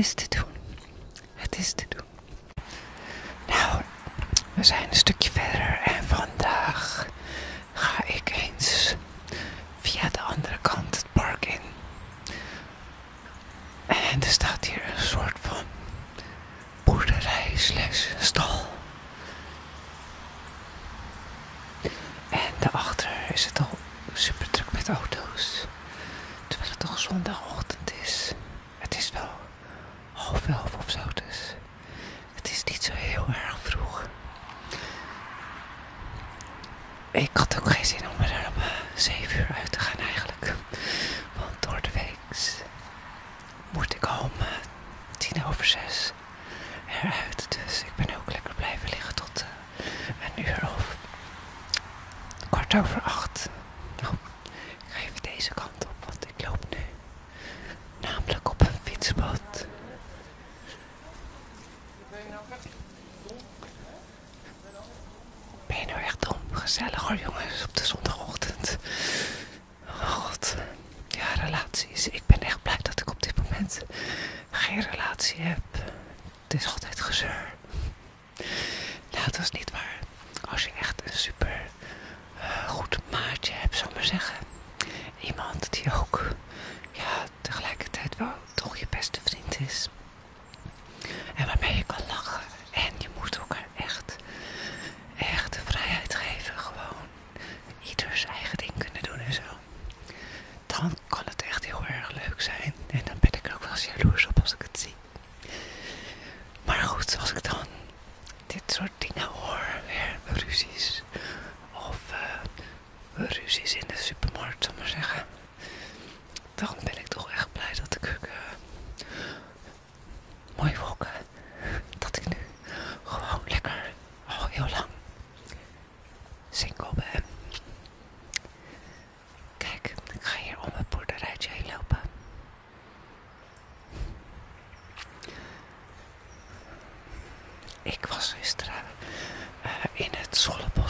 is te doen. Het is te doen. Nou, we zijn een stukje verder. gezellig hoor jongens op de zondag.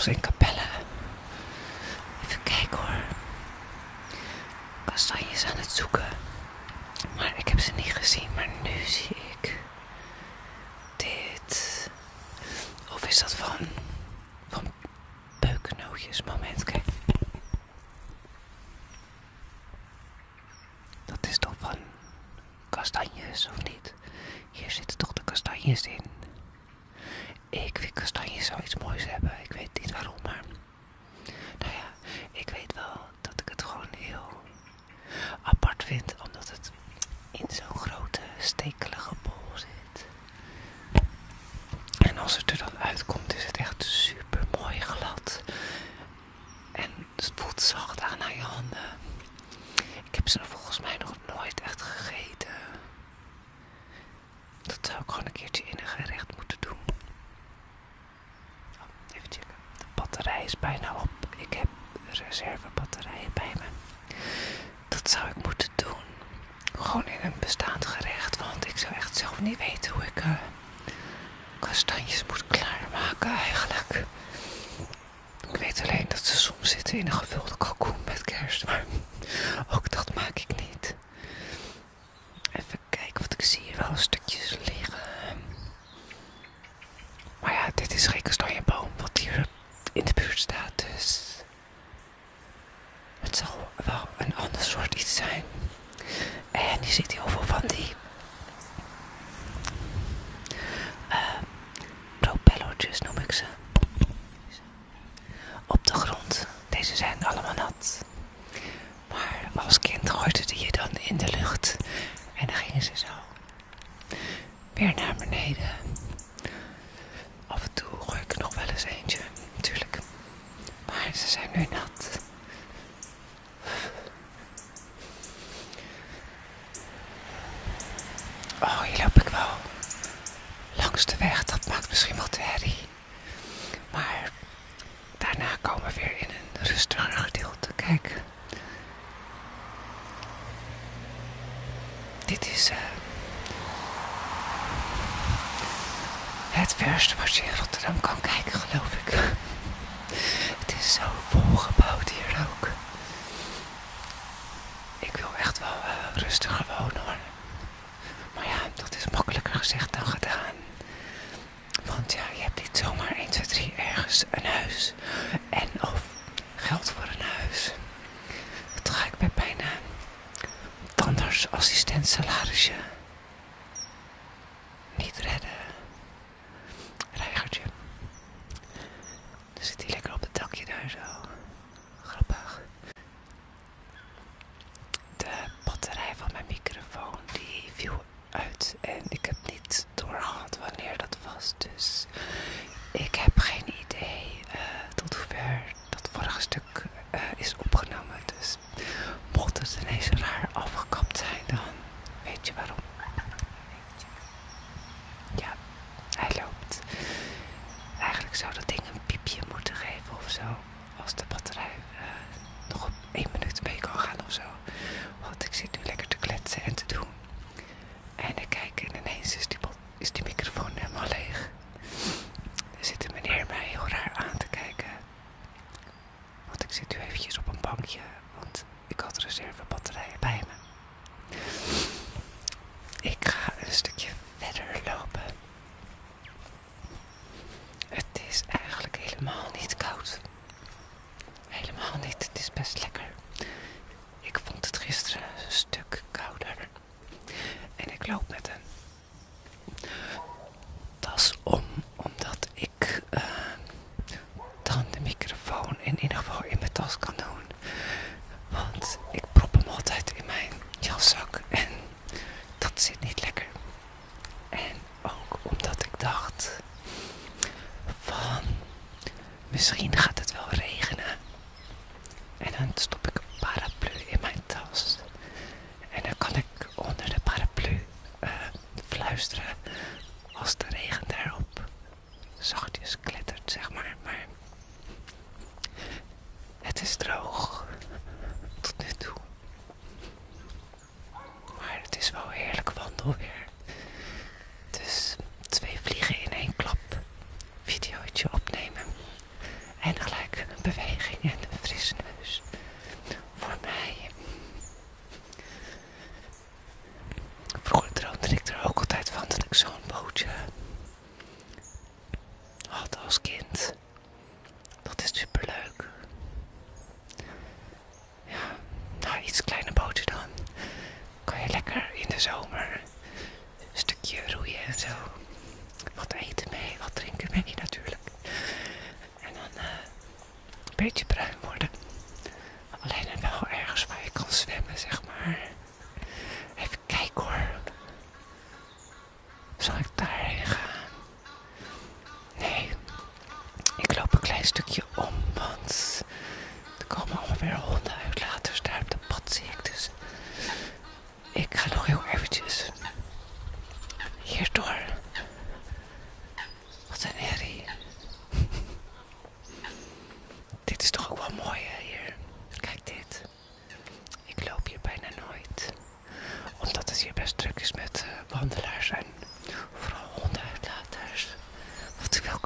Kastels in Capelle. Even kijken hoor. Kastanjes aan het zoeken. Maar ik heb ze niet gezien. Maar nu zie ik dit. Of is dat van, van beukennootjes? Moment, kijk. Dat is toch van kastanjes, of niet? Hier zitten toch de kastanjes in? Ik vind kastanjes zoiets moois hebben. Ik weet niet waarom, maar een gevulde kalkoen met kerst. Maar ook dat maak ik niet. Even kijken, wat ik zie hier wel een stukje Af en toe gooi ik er nog wel eens eentje, natuurlijk. Maar ze zijn nu nat. eerste wat je in Rotterdam kan kijken, geloof ik. Het is zo volgebouwd hier ook. Ik wil echt wel uh, rustiger wonen hoor. Maar ja, dat is makkelijker gezegd dan gedaan. Want ja, je hebt niet zomaar 1, 2, 3 ergens een huis. En of geld voor een huis. Dat ga ik bij bijna tandartsassistent salarisje. zit hij lekker op het dakje daar zo. Grappig. De batterij van mijn microfoon die viel uit en ik heb niet doorgehad wanneer dat was. Dus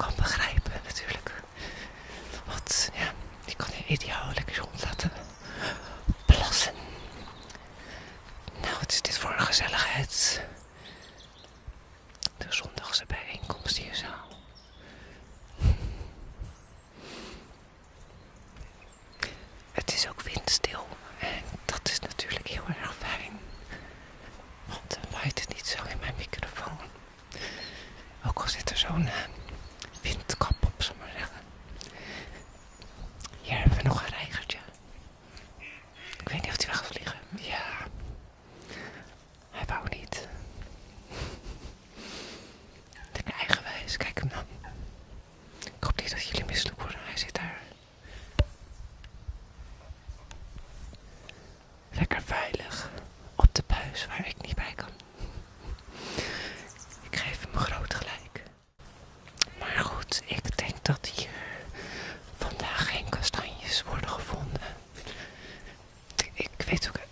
compa Facebook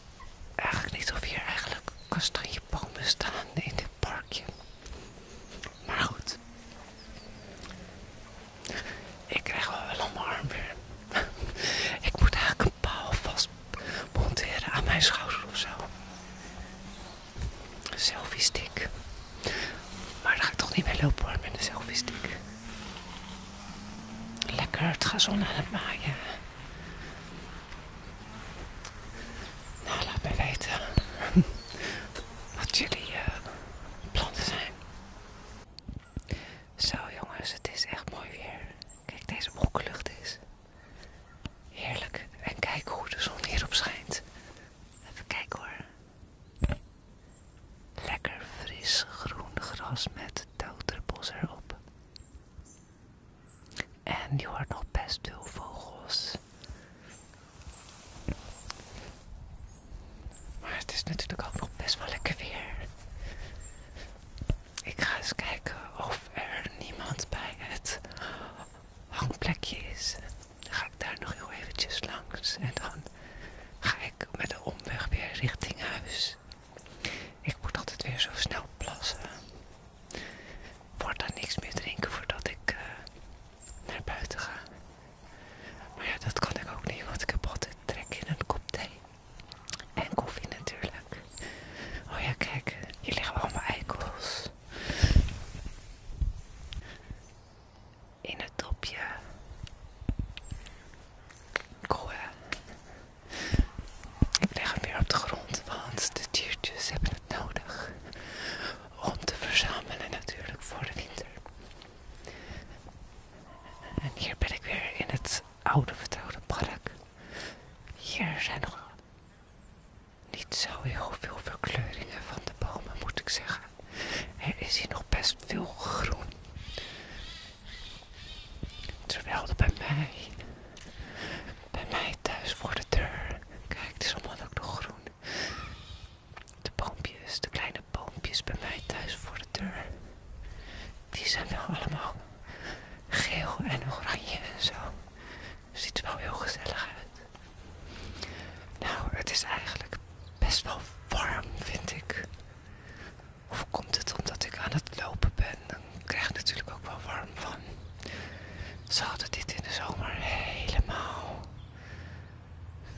Ze hadden dit in de zomer helemaal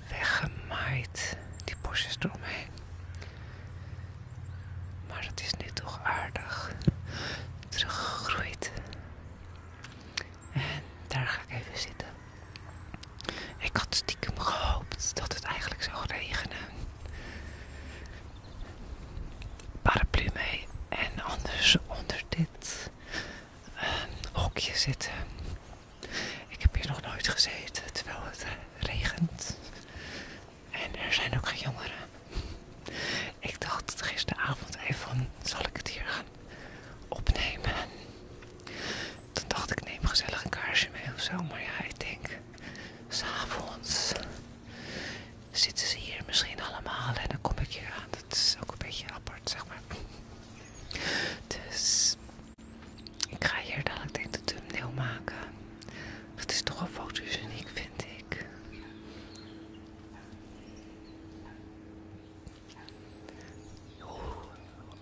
weggemaaid, die bosjes eromheen. Maar het is nu toch aardig teruggegroeid. En daar ga ik even zitten. Ik had stiekem gehoopt dat het eigenlijk zou regenen. Paraplu mee en anders onder dit eh, hokje zitten gezeten.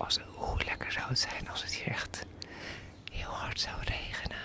was, oeh, lekker zou het zijn als het hier echt heel hard zou regenen.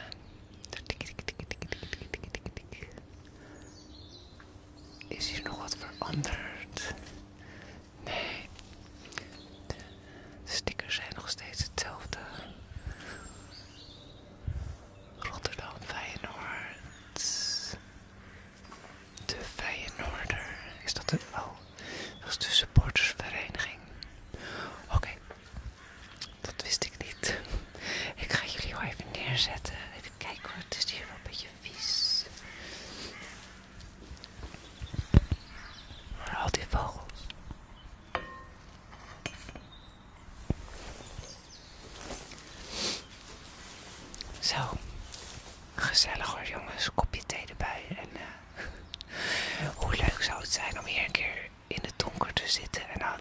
gezellig hoor jongens, kopje thee erbij. En eh, hoe leuk zou het zijn om hier een keer in het donker te zitten en dan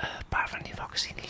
eh, een paar van die vaccinen